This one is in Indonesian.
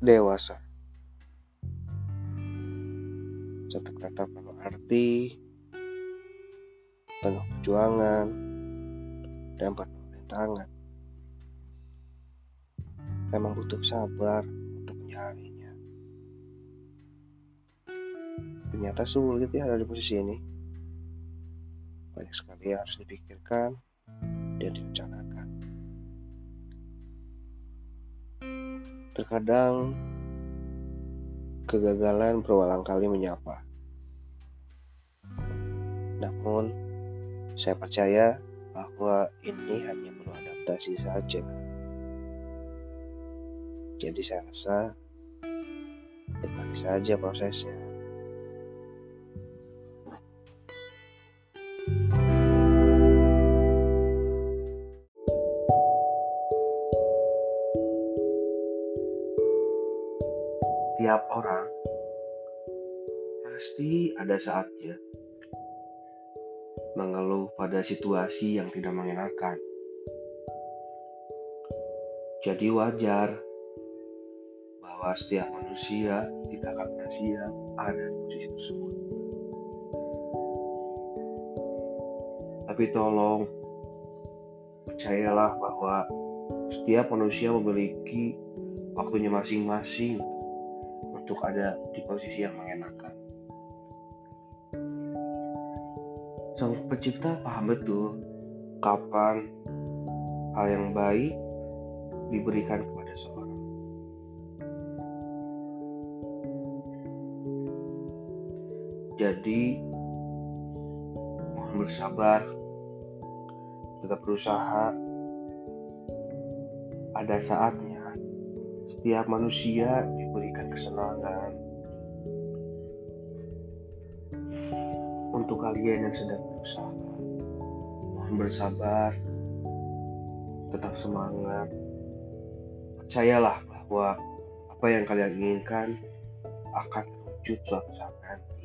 dewasa. Satu kata penuh arti, penuh perjuangan, dan penuh rintangan. Memang butuh sabar untuk menjalaninya. Ternyata sulit ya ada di posisi ini. Banyak sekali yang harus dipikirkan Terkadang kegagalan berulang kali menyapa. Namun, saya percaya bahwa ini hanya perlu adaptasi saja. Jadi saya rasa nikmati saja prosesnya. Setiap orang pasti ada saatnya mengeluh pada situasi yang tidak mengenakan. Jadi wajar bahwa setiap manusia tidak akan siap ada di posisi tersebut. Tapi tolong percayalah bahwa setiap manusia memiliki waktunya masing-masing untuk ada di posisi yang mengenakan. Sang pencipta paham betul kapan hal yang baik diberikan kepada seorang. Jadi, mohon bersabar, tetap berusaha. Ada saatnya setiap manusia diberikan kesenangan. Untuk kalian yang sedang berusaha, mohon bersabar, tetap semangat. Percayalah bahwa apa yang kalian inginkan akan terwujud suatu saat nanti.